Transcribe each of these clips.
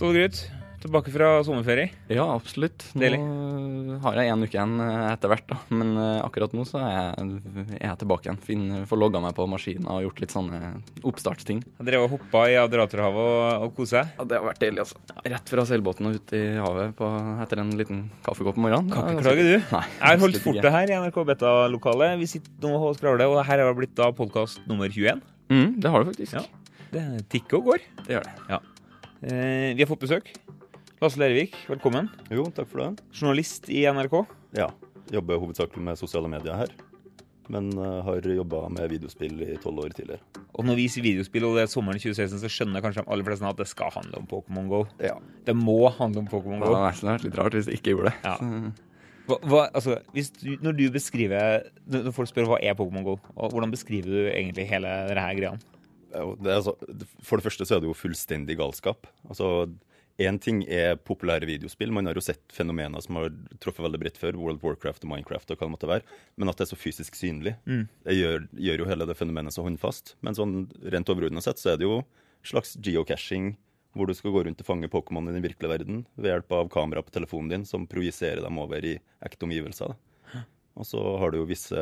Ståle Gryt, tilbake fra sommerferie. Ja, absolutt. Nå Deilig. har jeg en uke igjen eh, etter hvert, da. Men eh, akkurat nå så er jeg, er jeg tilbake igjen. Finn, får logga meg på maskinen og gjort litt sånne oppstartsting. Jeg drev og hoppa i Adriaterhavet og, og kosa seg. Ja, Det har vært deilig, altså. Rett fra seilbåten og ut i havet på, etter en liten kaffekopp om morgenen. Kan Det ikke klage, du. Nei, Jeg har holdt fortet her i NRK Beta-lokalet. Vi sitter nå og skravler, og her har det blitt da podkast nummer 21. Mm, det har du faktisk. Ja. Det tikker og går. Det gjør det. Eh, vi har fått besøk. Lasse Lervik, velkommen. Jo, takk for det. Journalist i NRK. Ja, jobber hovedsakelig med sosiale medier her. Men uh, har jobba med videospill i tolv år tidligere. Og når vi sier videospill, og det er sommeren 2016, så skjønner kanskje de aller fleste at det skal handle om Pokémon GO. Ja. Det må handle om Pokémon Det GO. hadde vært- litt rart hvis jeg ikke gjorde det. Ja. Hva, hva, altså, hvis du, når du beskriver Når folk spør hva er Pokémon GO, og hvordan beskriver du egentlig hele denne greia? Det altså, for det første så er det jo fullstendig galskap. Altså, Én ting er populære videospill. Man har jo sett fenomener som har truffet veldig bredt før. World of Warcraft og Minecraft og hva det måtte være. Men at det er så fysisk synlig, det gjør, gjør jo hele det fenomenet så håndfast. Men sånn rent overordnet sett så er det jo slags geocaching, hvor du skal gå rundt og fange Pokémon i den virkelige verden ved hjelp av kamera på telefonen din som projiserer dem over i ekte omgivelser. Og så har du jo visse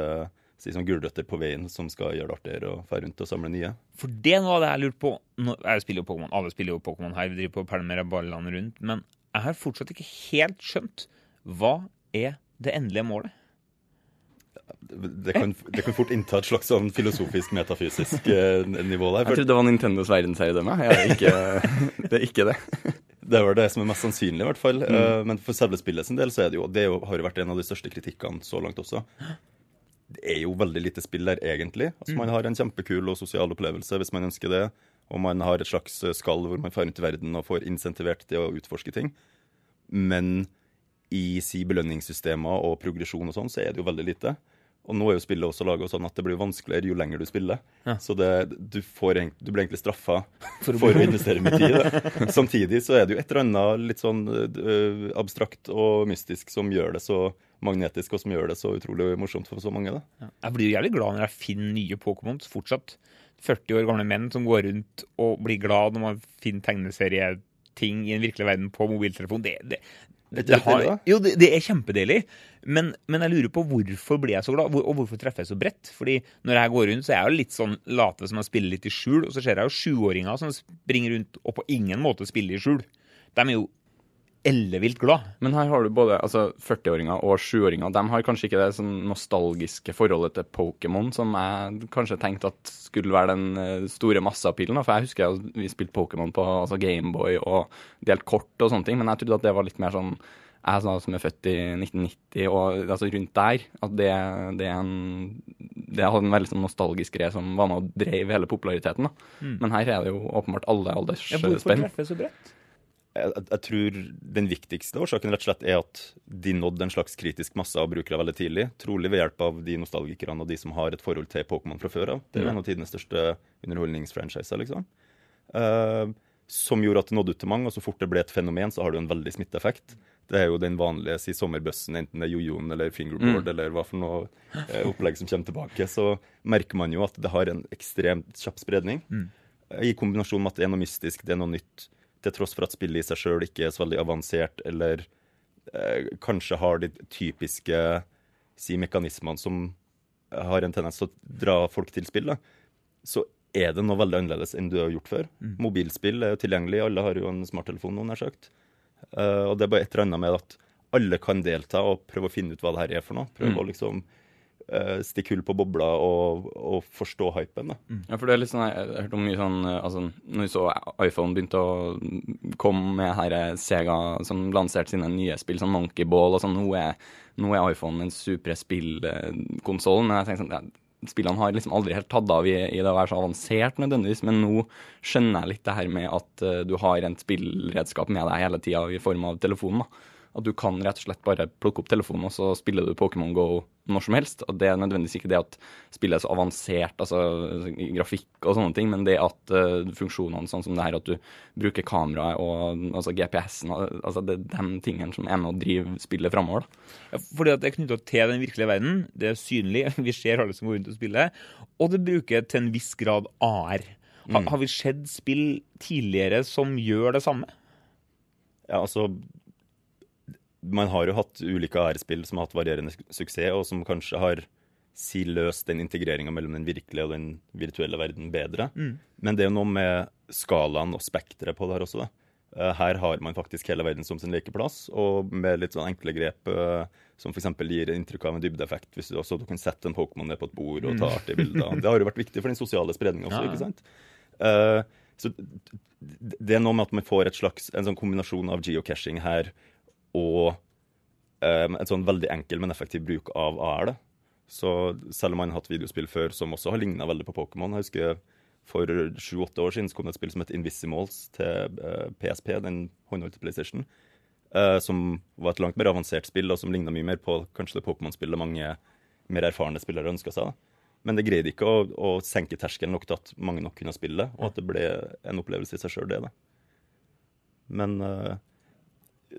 si, sånn gulrøtter på veien som skal gjøre det artigere å dra rundt og samle nye. For det er noe av det jeg lurte på nå, Jeg spiller jo Pokémon, alle spiller jo Pokémon her, vi driver på og pælmer ballene rundt, men jeg har fortsatt ikke helt skjønt hva er det endelige målet? det kan, det kan fort innta et slags sånn filosofisk, metafysisk eh, nivå der. jeg trodde det var Nintendos verdensherredømme. Det, er ikke, det er ikke det. det er vel det som er mest sannsynlig, i hvert fall. Mm. Men for selve spillet sin del så er det jo Det har jo vært en av de største kritikkene så langt også. Det er jo veldig lite spill der, egentlig. Altså Man har en kjempekul og sosial opplevelse hvis man ønsker det. Og man har et slags eh, skall hvor man drar rundt i verden og får insentivert til å utforske ting. Men i si belønningssystemer og progresjon og sånn, så er det jo veldig lite. Og nå er jo spillet også laga sånn at det blir vanskeligere jo lenger du spiller. Ja. Så det, du, får, du blir egentlig straffa For for å investere mye tid. Samtidig så er det jo et eller annet litt sånn uh, abstrakt og mystisk som gjør det så magnetisk, og som gjør det så utrolig morsomt for så mange. da. Jeg blir jo jævlig glad når jeg finner nye Pokémons fortsatt. 40 år gamle menn som går rundt og blir glad når man finner tegneserieting i den virkelige verden på mobiltelefon. Det, det, det, det har, jo, det, det er kjempedeilig, men, men jeg lurer på hvorfor blir jeg så glad, og hvorfor treffer jeg så bredt? Fordi når jeg går rundt, så er jeg jo litt sånn late som jeg spiller litt i skjul, og så ser jeg jo sjuåringer som springer rundt og på ingen måte spiller i skjul. De er jo ellevilt glad. Men her har du både altså 40-åringer og 7-åringer. De har kanskje ikke det sånn nostalgiske forholdet til Pokémon som jeg kanskje tenkte at skulle være den eh, store masseappealen. For jeg husker at vi spilte Pokémon på altså Gameboy og delt kort og sånne ting, men jeg trodde at det var litt mer sånn jeg som er født i 1990 og altså rundt der, at det, det er en det hadde en veldig sånn nostalgisk greie som var med og drev hele populariteten. da. Men her er det jo åpenbart alle Ja, hvorfor aldersspenn. treffer jeg så bredt? Jeg, jeg, tror den viktigste årsaken rett og slett er at de nådde en slags kritisk masse av brukere veldig tidlig. Trolig ved hjelp av de nostalgikerne og de som har et forhold til Pokémon fra før av. Det er en av tidenes største underholdningsfranchiser, liksom. Uh, som gjorde at det nådde ut til mange, og så fort det ble et fenomen, så har det jo en veldig smitteeffekt. Det er jo den vanlige si sommerbøssen, enten det er jojoen eller fingerboard eller hva for noe eh, opplegg som kommer tilbake, så merker man jo at det har en ekstremt kjapp spredning. I kombinasjon med at det er noe mystisk, det er noe nytt, til tross for at spillet i seg sjøl ikke er så veldig avansert, eller eh, kanskje har de typiske si, mekanismene som har en tendens til å dra folk til spill, da, så er det noe veldig annerledes enn du har gjort før. Mobilspill er jo tilgjengelig, alle har jo en smarttelefon noen har sagt. Eh, og det er bare et eller annet med at alle kan delta og prøve å finne ut hva det her er for noe. Prøve å liksom eh, stikke hull på bobla og, og forstå hypen. da. Ja, for det er litt sånn, Jeg har hørt om mye sånn eh, altså, Når vi så iPhone begynte å komme med her eh, Sega som lanserte sine nye spill, sånn Monkey Ball og sånn, nå er, nå er iPhone den supre spillkonsollen. Men jeg tenker sånn, ja, spillene har liksom aldri helt tatt av i, i det å være så avansert nødvendigvis, men nå skjønner jeg litt det her med at uh, du har en spillredskap med deg hele tida i form av telefonen. da. At du kan rett og slett bare plukke opp telefonen, og så spiller du Pokémon GO når som helst. Og det er nødvendigvis ikke det at spillet er så avansert, altså grafikk og sånne ting, men det at uh, funksjonene sånn som det her at du bruker kameraet og altså GPS-en, altså det er de tingene som er med å drive spillet framover. Ja, fordi at det er knytta til den virkelige verden. Det er synlig. Vi ser alle som går rundt og spiller. Og det bruker til en viss grad AR. Ha, Har vi sett spill tidligere som gjør det samme? Ja, altså Man har jo hatt ulike ærespill som har hatt varierende suksess, og som kanskje har si løst den integreringa mellom den virkelige og den virtuelle verden bedre. Mm. Men det er jo noe med skalaen og spekteret på det her også. Da. her har man faktisk hele verden som sin lekeplass, og med litt sånn enkle grep uh, som f.eks. gir inntrykk av en dybdeeffekt. Hvis du også du kan sette en Pokémon ned på et bord og ta mm. artige bilder. Det har jo vært viktig for den sosiale spredninga også, ja. ikke sant? Uh, så det er noe med at man får slags, en sånn kombinasjon av geocaching her og um, et sånn veldig enkel, men effektiv bruk av AR. Så selv om man har hatt videospill før som også har ligna veldig på Pokémon Jeg husker for sju-åtte år siden så kom det et spill som het Invisimals til uh, PSP, den håndholdte PlayStation. Uh, som var et langt mer avansert spill, og som ligna mye mer på kanskje det Pokémon-spillet mange mer erfarne spillere ønska seg. Men det greide ikke å, å senke terskelen nok til at mange nok kunne spille, og at det ble en opplevelse i seg sjøl, det. da. Men uh,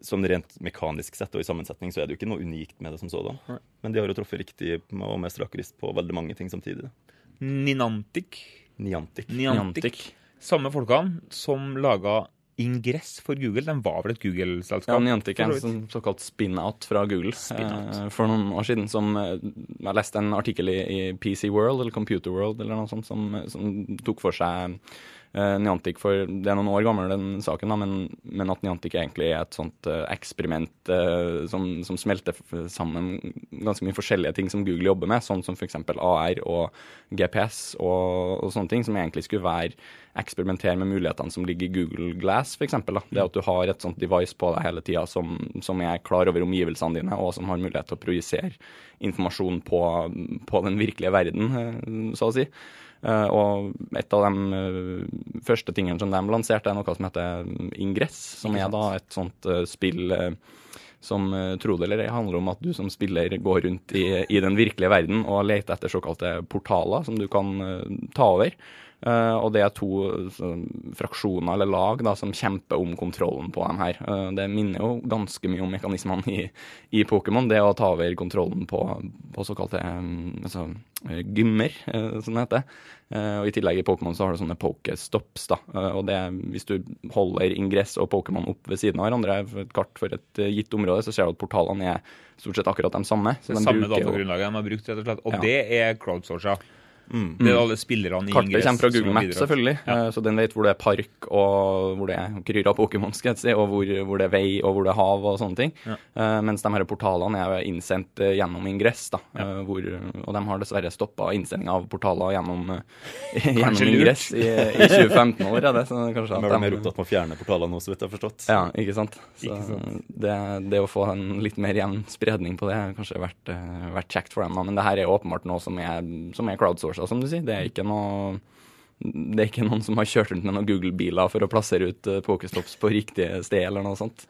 sånn rent mekanisk sett og i sammensetning så er det jo ikke noe unikt med det som sådan. Men de har jo truffet riktig og med strakrist på veldig mange ting samtidig. Ninantic. Niantic. Niantic. Samme folkene som laga Ingress for Google. Den var vel et Google-selskap? Ja, Niantic er en sånn såkalt spin-out fra Google spin eh, for noen år siden. Som eh, Jeg leste en artikkel i, i, PC World eller Computer World eller noe sånt som, som tok for seg Niantic for Det er noen år gammel, den saken, da, men, men, at Niantic egentlig er et sånt uh, eksperiment uh, som, som, smelter sammen ganske mye forskjellige ting som Google jobber med, sånn som f.eks. AR og GPS og, og, sånne ting, som egentlig skulle være eksperimentere med mulighetene som ligger i Google Glass, f.eks. Det at du har et sånt device på deg hele tida som, som, er klar over omgivelsene dine, og som har mulighet til å projisere informasjon på, på den virkelige verden, så å si. Uh, og et av de uh, første tingene som de lanserte, er noe som heter Ingress, som er da et sånt uh, spill som tro det eller ei handler om at du som spiller går rundt i, i, den virkelige verden og leter etter såkalte portaler som du kan ta over. Uh, og det er to så, fraksjoner eller lag da, som kjemper om kontrollen på dem her. Uh, det minner jo ganske mye om mekanismene i, i Pokémon. Det å ta over kontrollen på, på såkalte um, altså, gymmer, uh, som det heter. og I tillegg i Pokémon så har du sånne pokestops. da, og det, Hvis du holder ingress og Pokémon opp ved siden av hverandre, for et kart for et gitt område, så ser du at portalene er stort sett akkurat de samme. Så det de samme datagrunnlaget de har brukt, rett og slett. Og ja. det er crowdsourca. Mm. Det er alle spillerne i Kartet kommer fra Google Maps, selvfølgelig. Ja. Eh, så den vet hvor det er park, og hvor det er kryr av Pokémon, skal jeg si, og hvor, hvor, det er vei, og hvor det er hav, og sånne ting. Ja. Uh, mens de her portalene er innsendt uh, gjennom ingress, da. Ja. Uh, hvor, og de har dessverre stoppa innsending av portaler gjennom, gjennom ingress i, i, 2015 år. Det, så kanskje de er mer opptatt med å fjerne portalene nå, så vidt jeg har forstått. Ja, ikke sant. Så ikke sant. Det, det, å få en litt mer jevn spredning på det har kanskje vært, vært kjekt for dem. Da. Men det her er åpenbart noe som er, som er crowdsourced ressurser, som du sier. Det er ikke noe det er ikke noen som har kjørt rundt med noen Google-biler for å plassere ut uh, Pokestops på riktig sted, eller noe sånt.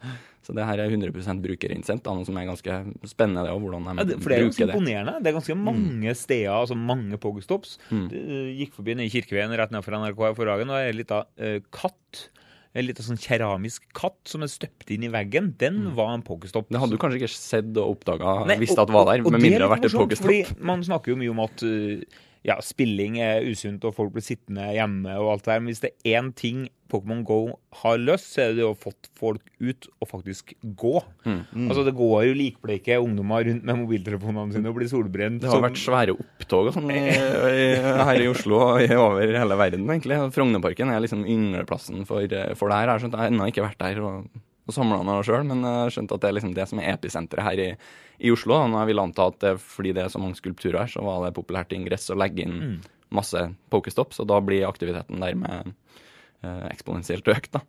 Så det her er 100 brukerinnsendt, noe som er ganske spennende. Det, og hvordan de ja, det, for det er ganske imponerende. Det er ganske mange mm. steder, altså mange Pokestops. Mm. Uh, gikk forbi nede i Kirkeveien rett nedfor NRK forrige dagen, og ei lita uh, katt en liten sånn keramisk katt som er støpt inn i veggen, den mm. var en pokestop. Det hadde du kanskje ikke sett og oppdaga hvis det var der, med mindre det hadde vært et pokestop. Man snakker jo mye om at uh, ja, spilling er usunt, og folk blir sittende hjemme og alt det der. Men hvis det er én ting Pokémon Go har løst, så er det å fått folk ut og faktisk gå. Mm. Mm. Altså Det går jo likbleike ungdommer rundt med mobiltelefonene sine og blir solbrent. Det har som... vært svære opptog og sånn her i Oslo og over hele verden, egentlig. Frognerparken er liksom yngleplassen for, for det her. Jeg har ennå ikke vært der. og og samla noe sjøl, men jeg skjønte at det er liksom det som er episenteret her i, i Oslo. Og Når jeg vil anta at det, fordi det er så mange skulpturer her, så var det populært i ingress å legge inn mm. masse pokestops, og da blir aktiviteten dermed eh, eksponentielt økt. da.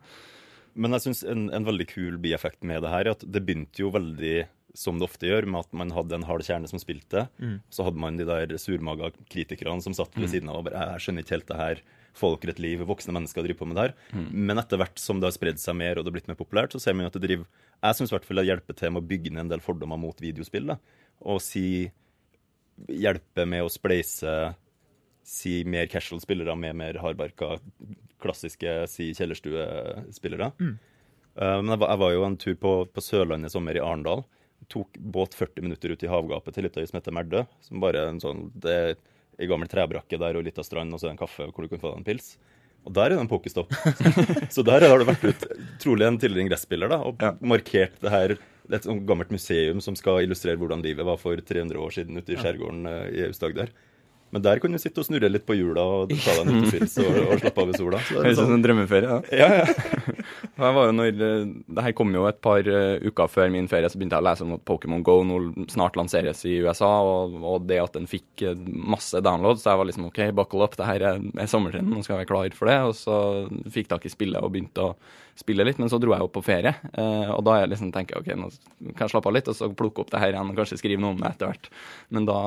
Men jeg syns en, en, veldig kul bieffekt med det her er at det begynte jo veldig som det ofte gjør, med at man hadde en hard kjerne som spilte. Mm. Så hadde man de der surmaga kritikerne som satt ved mm. siden av og bare 'Jeg skjønner ikke helt det her' få liv, voksne mennesker driver på med det her. Mm. Men etter hvert som det har spredd seg mer og det har blitt mer populært, så ser man at det driver Jeg syns i hvert fall det hjelper til med å bygge ned en del fordommer mot videospill. Da. Og si Hjelpe med å spleise si mer casual spillere med mer hardbarka, klassiske si kjellerstuespillere. Mm. Uh, men jeg var, jeg var, jo en tur på, på Sørlandet i sommer, i Arendal. Tok båt 40 minutter ut i havgapet til litt øy som heter Merdø. Som bare en sånn, det ei gammel trebrakke der og litt av strand, og så en kaffe hvor du kan få deg en pils. Og der er det en pokestopp. så der har det vært ut trolig en tidligere ingressspiller da, og Ja. markert det her er et sånt gammelt museum som skal illustrere hvordan livet var for 300 år siden ute i skjærgården eh, i Aust-Agder. Men der kan du sitte og snurre litt på hjula og ta deg en utepils og, og slappe av i sola. Det er Høres ut som sånn, en drømmeferie. da. ja, ja. Når, eh, det her kom jo et par eh, uker før min ferie, så begynte jeg å lese om at Pokémon Go nå snart lanseres i USA, og, og det at den fikk eh, masse downloads. Så jeg var liksom OK, buckle up, det her er, er sommertiden, nå skal jeg være klar for det. Og så fikk tak i spillet og begynte å spille litt, men så dro jeg opp på ferie. Eh, og da jeg liksom tenker jeg OK, nå kan jeg slappe av litt, og så plukke opp det her igjen og kanskje skrive noe om det etter hvert. Men da,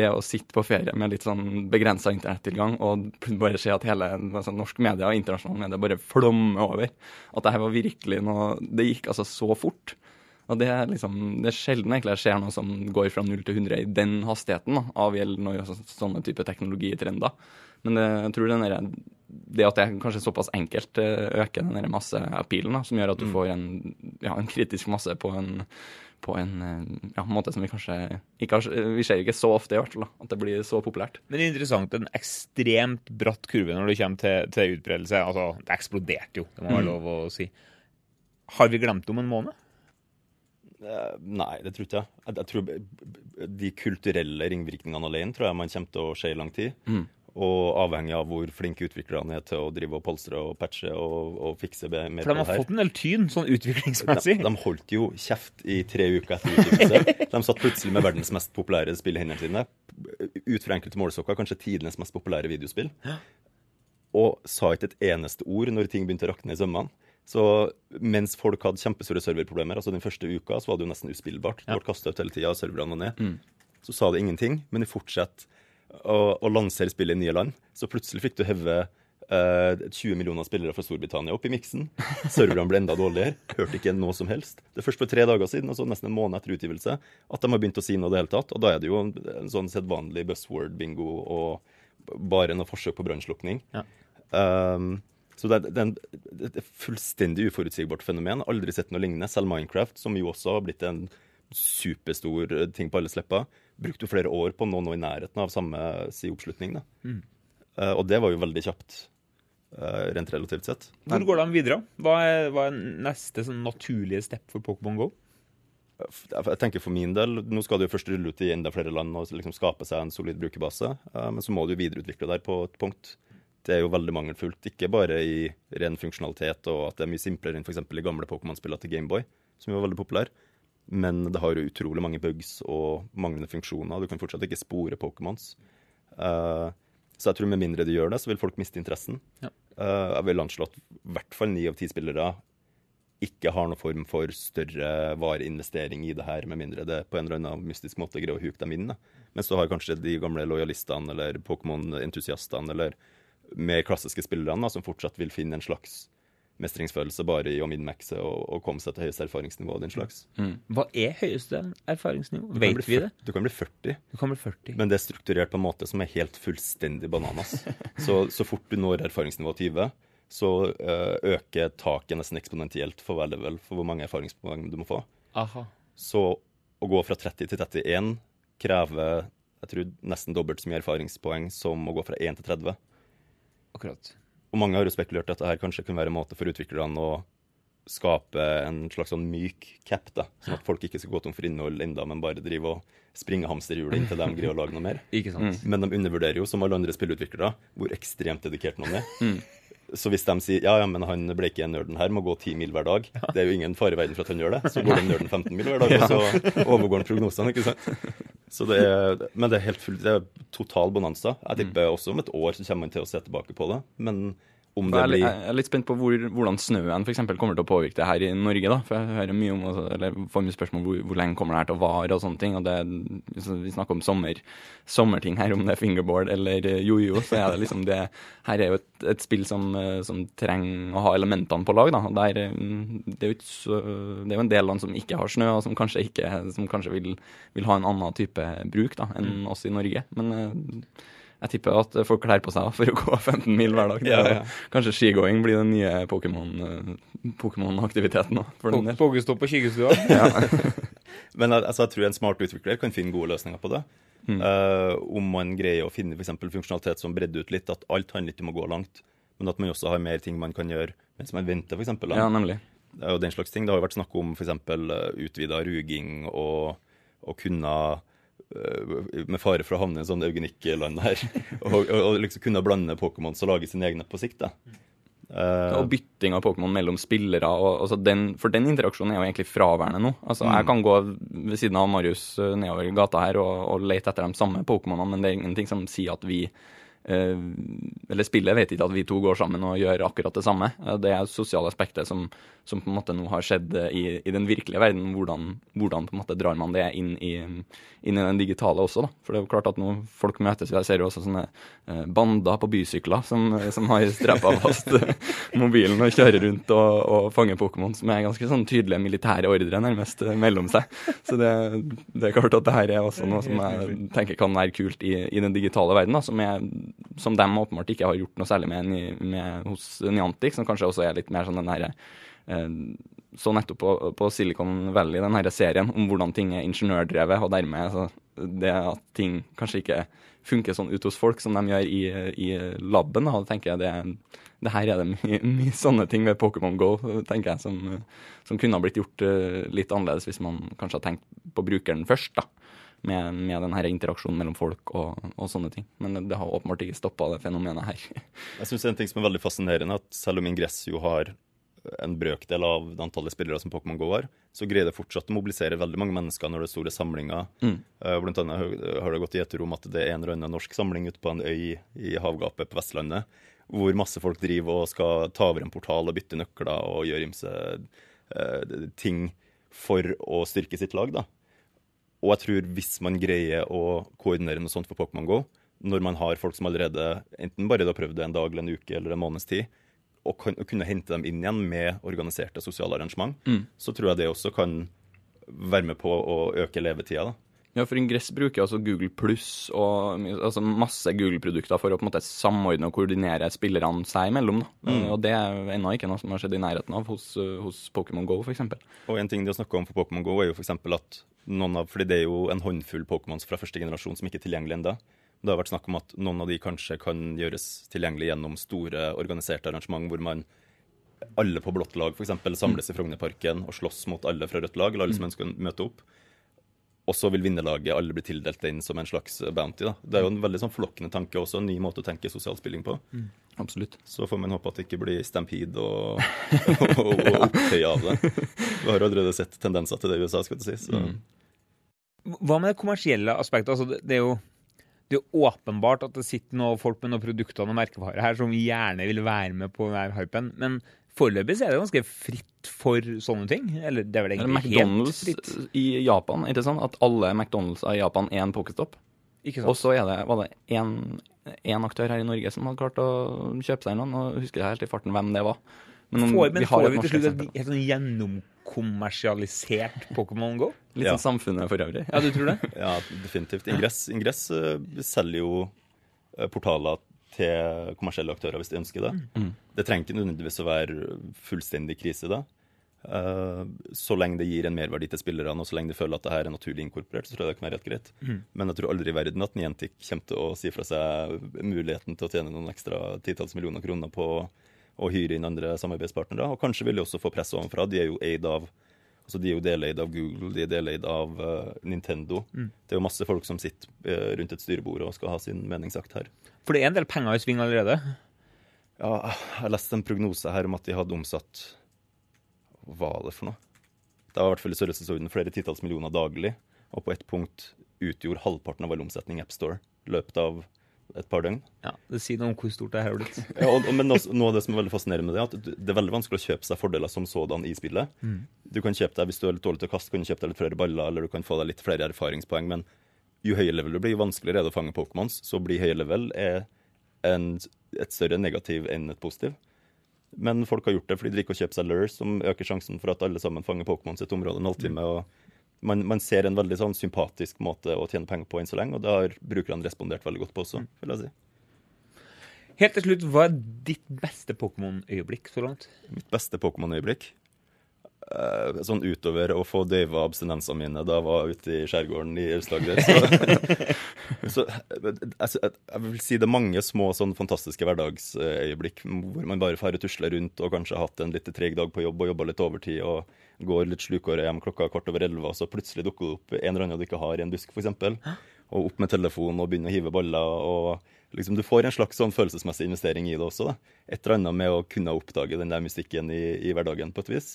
det å sitte på ferie med litt sånn begrensa internettilgang og bare se at hele altså, norsk media og internasjonale medier bare flommer over, at det her var virkelig noe Det gikk altså så fort. Og det er liksom, det er sjelden egentlig det skjer noe som går fra 0 til 100 i den hastigheten, da, av gjeldende altså, sånne type teknologitrender. Men det, jeg tror den det at det er kanskje såpass enkelt, eh, øker den masseappealen, som gjør at du får en, ja, en kritisk masse på en, på en eh, ja, måte som vi kanskje ikke har Vi ser ikke så ofte, i hvert fall, da, at det blir så populært. Men det er interessant, en ekstremt bratt kurve når det kommer til, til utbredelse. Altså, det eksploderte jo, det må være lov å si. Har vi glemt om en måned? Eh, Nei, det tror ikke jeg. jeg. Jeg tror De kulturelle ringvirkningene alene tror jeg man kommer til å se i lang tid. Mm. Og avhengig av hvor flinke utviklerne er til å drive og polstre og patche og, og fikse det her. For de har fått en del tyn, sånn De, utviklingsmessig. de holdt jo kjeft i tre uker etter utgivelse. De satt plutselig med verdens mest populære spill i hendene sine. Ut fra enkelte målsokker, kanskje tidenes mest populære videospill. Og sa ikke et eneste ord når ting begynte å rakne i sømmene. Så mens folk hadde kjempestore serverproblemer, altså den første uka, så var det jo nesten uspillbart. Det ble kasta ut hele tida, serverne var ned. Så sa det ingenting, men de fortsatte å, å lansere spillet i nye land. Så plutselig fikk du heve eh, 20 millioner spillere fra Storbritannia opp i miksen. Serverne ble enda dårligere. Hørte ikke noe som helst. Det er først for tre dager siden, altså nesten en måned etter utgivelse, at de har begynt å si noe i det hele tatt. Og da er det jo en, en sånn sedvanlig buzzword-bingo og bare noe forsøk på brannslukking. Ja. Um, så det er, det, er en, det er et fullstendig uforutsigbart fenomen. Aldri sett noe lignende. Selv Minecraft, som jo også har blitt en superstor eh, ting på alles lepper, brukte jo flere år på å nå noe i nærheten av samme si oppslutning. Mm. Uh, og det var jo veldig kjapt, Uh, rent relativt sett. Hvor går de videre? Hva er, hva er neste sånn naturlige step for Pokémon GO? Jeg tenker for min del, Nå skal det jo først rulle ut i enda flere land og liksom skape seg en solid brukerbase, eh, men så må du videreutvikle der på et punkt. Det er jo veldig mangelfullt, ikke bare i ren funksjonalitet og at det er mye simplere enn f.eks. i gamle Pokémon-spillene til Gameboy, som jo var veldig populær, men det har utrolig mange bugs og manglende funksjoner. Du kan fortsatt ikke spore Pokémons. Uh, så jeg tror med mindre de gjør det, så vil folk miste interessen. Ja. Uh, jeg vil anslå at i hvert fall ni av ti spillere ikke har noen form for større vareinvestering i det her, med mindre det på en eller annen mystisk måte greier å huke dem inn. Da. Mens så har kanskje de gamle lojalistene eller Pokémon-entusiastene eller mer klassiske spillerne som fortsatt vil finne en slags mestringsfølelse bare i å minmaxe og, og komme seg til høyeste erfaringsnivå. og den slags. Hva er høyeste erfaringsnivå? Vet vi 40, det? Du kan bli 40, Du kan bli 40. men det er strukturert på en måte som er helt fullstendig bananas. Så, så fort du når erfaringsnivå 20, så uh, øker taket nesten eksponentielt for hver level for hvor mange erfaringspoeng du må få. Aha. Så å gå fra 30 til 31 krever jeg tror, nesten dobbelt så mye erfaringspoeng som å gå fra 1 til 30. Akkurat. Og mange har jo spekulert at dette kanskje kunne være en måte for utviklerne å skape en slags sånn myk cap, da, sånn at folk ikke skal gå tom for innhold enda, men bare drive og springe hamsterhjulet inntil de greier å lage noe mer. Ikke sant? Men de undervurderer jo, som alle andre spillutviklere, hvor ekstremt dedikert noen er. Så hvis de sier ja, ja, men han ble ikke nerden her, må gå 10 mil hver dag, det er jo ingen fare i verden for at han gjør det, så går den nerden 15 mil hver dag, og så overgår han prognosene, ikke sant. Så det er, men det er helt fullt, det er total bonanza. Jeg tipper også om et år så kommer man til å se tilbake på det, men om det blir jeg er litt spent på hvor, hvordan snøen for eksempel, kommer til å påvirke det her i Norge. da, for Jeg hører mye om, eller får mye spørsmål om hvor, hvor lenge kommer det her til å vare. og sånne ting, og det, Vi snakker om sommer, sommerting her, om det er fingerboard eller eh, jojo. så er det liksom det, Her er jo et, et spill som, eh, som trenger å ha elementene på lag. da, der, eh, Det er jo er en del land som ikke har snø, og som kanskje, ikke, som kanskje vil, vil ha en annen type bruk da, enn oss i Norge. men jeg tipper at folk kler på seg for å gå 15 mil hver dag. Ja, ja. Kanskje skigåing blir den nye Pokémon, eh, Pokémon-aktiviteten nå. og den del. Pokestopp? Men altså, jeg tror en smart utvikler kan finne gode løsninger på det. Eh, om man greier å finne eksempel funksjonalitet som bredder ut litt, at alt handler ikke om å gå langt, men at man også har mer ting man kan gjøre mens man venter, f.eks. Ja, nemlig. Er jo den slags ting. Det har jo vært snakk om f.eks. utvida ruging og, og kunne med fare for å havne i en sånn eugenikk-land her, og, og, og liksom kunne blande Pokémons og lage sine egne på sikt. da. Uh, Og bytting av Pokémon mellom spillere. Og, altså den, for den interaksjonen er jo egentlig fraværende nå. Altså Jeg kan gå ved siden av Marius eh, nedover gata her og, og lete etter de samme Pokémonene, men det er ingenting som sier at vi eh, Eller spillet vet ikke at vi to går sammen og gjør akkurat det samme. Eh, Det er sosiale aspektet som, som på en måte nå har skjedd eh, i, i den virkelige verden. Hvordan, hvordan på en måte drar man det inn i, inn i den digitale også, da. For det er jo klart at nå folk møtes, jeg ser jo også sånne eh, bander på bysykler som, som har streppa fast eh, mobilen og kjører rundt og, og fanger Pokémon, som er ganske sånn tydelige militære ordre nærmest eh, mellom seg. Så det, det er klart at det her er også noe som jeg tenker kan være kult i, i den digitale verden, da, som, er, som de åpenbart ikke har gjort noe særlig med, med hos Niantic, som kanskje også er litt mer sånn den herre eh, så nettopp på, på Silicon Valley, den her serien, om hvordan ting er ingeniørdrevet, og dermed det at ting kanskje ikke funker sånn ute hos folk som de gjør i, i laben. Da, tenker jeg det, det her er det mye, mye sånne ting ved Pokémon Go tenker jeg, som, som kunne ha blitt gjort eh, litt annerledes hvis man kanskje har tenkt på brukeren først. da med, med den her interaksjonen mellom folk og, og sånne ting. Men det har åpenbart ikke stoppa det fenomenet her. Jeg synes En ting som er veldig fascinerende, at selv om Ingress jo har en brøkdel av det antallet spillere som Pokémon GO har, så greier det fortsatt å mobilisere veldig mange mennesker når det er store samlinger. Mm. Eh, Blant annet har- det gått i om at det er en eller annen norsk samling ute på en øy i havgapet på Vestlandet, hvor masse folk driver og skal ta over en portal og bytte nøkler og gjøre ymse eh, ting for å styrke sitt lag. da. Og jeg tror hvis man greier å koordinere noe sånt for Pokémon GO, når man har folk som allerede enten bare har prøvd det en dag eller en uke eller en måneds tid, og kan, og kunne hente dem inn igjen med organiserte sosiale arrangement, så tror jeg det også kan være med på å øke levetida. da. Ja, for Ingress bruker altså Google pluss og altså masse Google-produkter for å på en måte samordne og koordinere spillerne seg imellom. Mm. Og det er ennå ikke noe som har skjedd i nærheten av hos, hos Pokémon GO, f.eks. Og en ting de har snakka om for Pokémon GO, er jo f.eks. at noen av fordi det er jo en håndfull Pokémons fra første generasjon som ikke er tilgjengelig ennå. Det har vært snakk om at noen av de kanskje kan gjøres tilgjengelig gjennom store organiserte arrangement hvor man alle på blått lag eksempel, samles i Frognerparken og slåss mot alle fra rødt lag, eller alle som ønsker å møte opp. Og så vil vinnerlaget alle bli tildelt den som en slags bounty. da. Det er jo en veldig sånn forlokkende tanke også, en ny måte å tenke sosial spilling på. Absolutt. Så får man håpe at det ikke blir stampede og, og, og opptøy av det. Vi har allerede sett tendenser til det i USA, skal du si. Så. Hva med det kommersielle aspektet? Altså, det, det, er jo, det er åpenbart at det sitter noen folk med noen produkter og merkevarer her som gjerne vil være med på denne hypen, men foreløpig er det ganske fritt for sånne ting. Eller det er vel egentlig helt McDonald's fritt. i Japan, er sånn at alle McDonald's i Japan er en pokestopp. Og så er det, var det én aktør her i Norge som hadde klart å kjøpe seg noen, og husker jeg helt i farten hvem det var. Men, Får, men vi har får vi til slutt et helt sånn gjennomkommersialisert Pokémon Go? Litt Ja. sånn samfunnet for øvrig. Ja, du tror det? Ja, definitivt. Ingress, Ingress uh, selger jo eh, portaler til kommersielle aktører hvis de ønsker det. Mm. Det trenger ikke nødvendigvis å være fullstendig krise da. Uh, så lenge det gir en merverdi til spillerne, og så lenge de føler at det her er naturlig inkorporert, så tror jeg det kan være helt greit. Men jeg tror aldri i verden at Niantic kommer til å si fra seg muligheten til å tjene noen ekstra titalls millioner kroner på å hyre inn andre samarbeidspartnere. Og kanskje vil de også få press ovenfra. De er jo eid av Altså, De er jo deleid av Google, de er deleid av uh, Nintendo. Det er jo masse folk som sitter eh, rundt et styrebord og skal ha sin meningsakt her. For det er en del penger i sving allerede. Ja, jeg leste en prognose her om at de hadde omsatt Hva var det for noe? Det var i hvert fall i størrelsesorden flere titalls millioner daglig. Og på et punkt utgjorde halvparten av all omsetning AppStore løpet av et par døgn. Ja, Det sier noe om hvor stort det her har blitt. Ja, og, men også, noe av det som er veldig fascinerende med det, er at det er veldig vanskelig å kjøpe seg fordeler som sådan i spillet. Du kan kjøpe deg, Hvis du er litt dårlig til å kaste, kan du kjøpe deg litt flere baller, eller du kan få deg litt flere erfaringspoeng. Men jo høyere level du blir, jo vanskeligere er det å fange Pokémons. Så blir høyere level er en, et større negativ enn et positiv. Men folk har gjort det fordi de liker å kjøpe seg lures, som øker sjansen for at alle sammen fanger Pokémons i et område en halvtime. og man, man ser en veldig sånn sympatisk måte å tjene penger på enn så lenge, og det har brukerne respondert veldig godt på også, vil jeg si. Helt til slutt, hva er ditt beste Pokémon-øyeblikk så langt? Mitt beste Pokémon-øyeblikk eh, sånn utover å få døyva abstinensene mine da jeg var ute i skjærgården i Aust-Agder. Så, så altså, jeg, jeg vil si det er mange små sånn fantastiske hverdagsøyeblikk hvor man bare får tusle rundt og kanskje har hatt en litt treg dag på jobb og jobba litt overtid og går litt slukåret hjem klokka kvart over elleve, og så plutselig dukker det opp en eller annen du ikke har i en busk, f.eks. Og opp med telefonen og begynner å hive baller. og liksom Du får en slags sånn følelsesmessig investering i det også. da. Et eller annet med å kunne oppdage den der mystikken i, i hverdagen på et vis.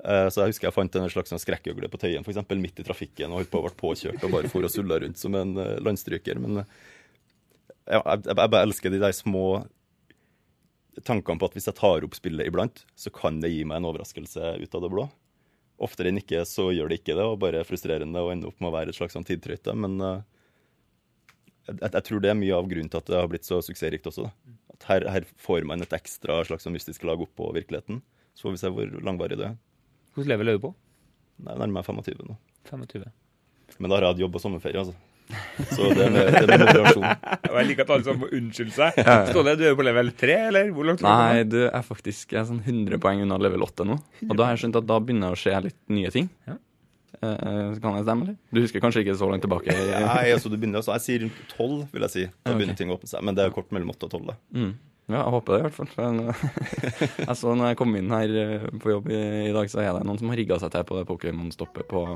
Eh, så jeg husker jeg fant en slags sånn skrekkøgle på Tøyen eksempel, midt i trafikken og holdt på å bli påkjørt og bare for og sulla rundt som en eh, landstryker. Men eh, ja, jeg, jeg bare elsker de der små tankene på at hvis jeg tar opp spillet iblant, så kan det gi meg en overraskelse ut av det blå. Oftere enn ikke så gjør det ikke det, og bare frustrerende å ende opp med å være et slags sånn tidtrøyte. Men jeg, jeg, tror det er mye av grunnen til at det har blitt så suksessrikt også. At her, her, får man et ekstra slags sånn mystisk lag oppå virkeligheten. Så får vi se hvor langvarig det er. Hvordan lever du på? Nei, Nærmer meg 25 nå. 25. Men da har jeg hatt jobb og sommerferie, altså. Så det er med, det er med moderasjon. jeg liker at alle sammen må unnskylde seg. Ståle, du er på level 3, eller? Hvor langt Nei, du er faktisk jeg er sånn 100 poeng unna level 8 nå. Og da har jeg skjønt at da begynner det å skje litt nye ting. Ja. Eh, kan jeg stemme, eller? Du husker kanskje ikke så langt tilbake? Nei, altså du begynner, altså, jeg sier rundt 12, vil jeg si. Da begynner okay. ting å åpne seg. Men det er kort mellom 8 og 12. da. Mm. Ja, jeg håper det i hvert fall. Men, jeg så når jeg kom inn her eh, på jobb i, i dag, så er det noen som har rigga seg til på det Pokémon-stoppet på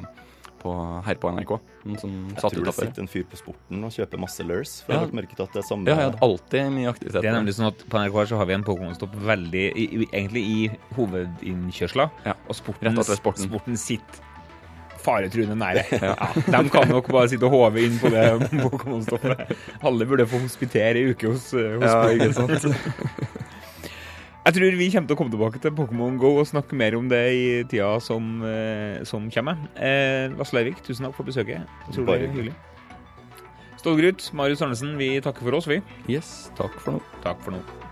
på, her på NRK. Som jeg tror det sitter en fyr på Sporten og kjøper masse lures. For ja. jeg har merket at det er samme Ja, jeg har alltid mye aktivitet. Det er nemlig sånn at På NRK så har vi en Pokémon-stopp veldig i, egentlig i hovedinnkjørsla. Ja. Og sporten, sporten. sporten sitter faretruende nære. Ja. ja. De kan nok bare sitte og håve inn på det Pokémon-stoffet. Alle burde få hospitere i uke hos, hos ja, ikke sant? Jeg tror vi kommer til å komme tilbake til Pokémon Go og snakke mer om det i tida som, eh, som kommer. Eh, Lasse Leirvik, tusen takk for besøket. Det var hyggelig. Stålgrut, Marius Arnesen, vi takker for oss, vi. Yes, takk for nå. Takk for nå.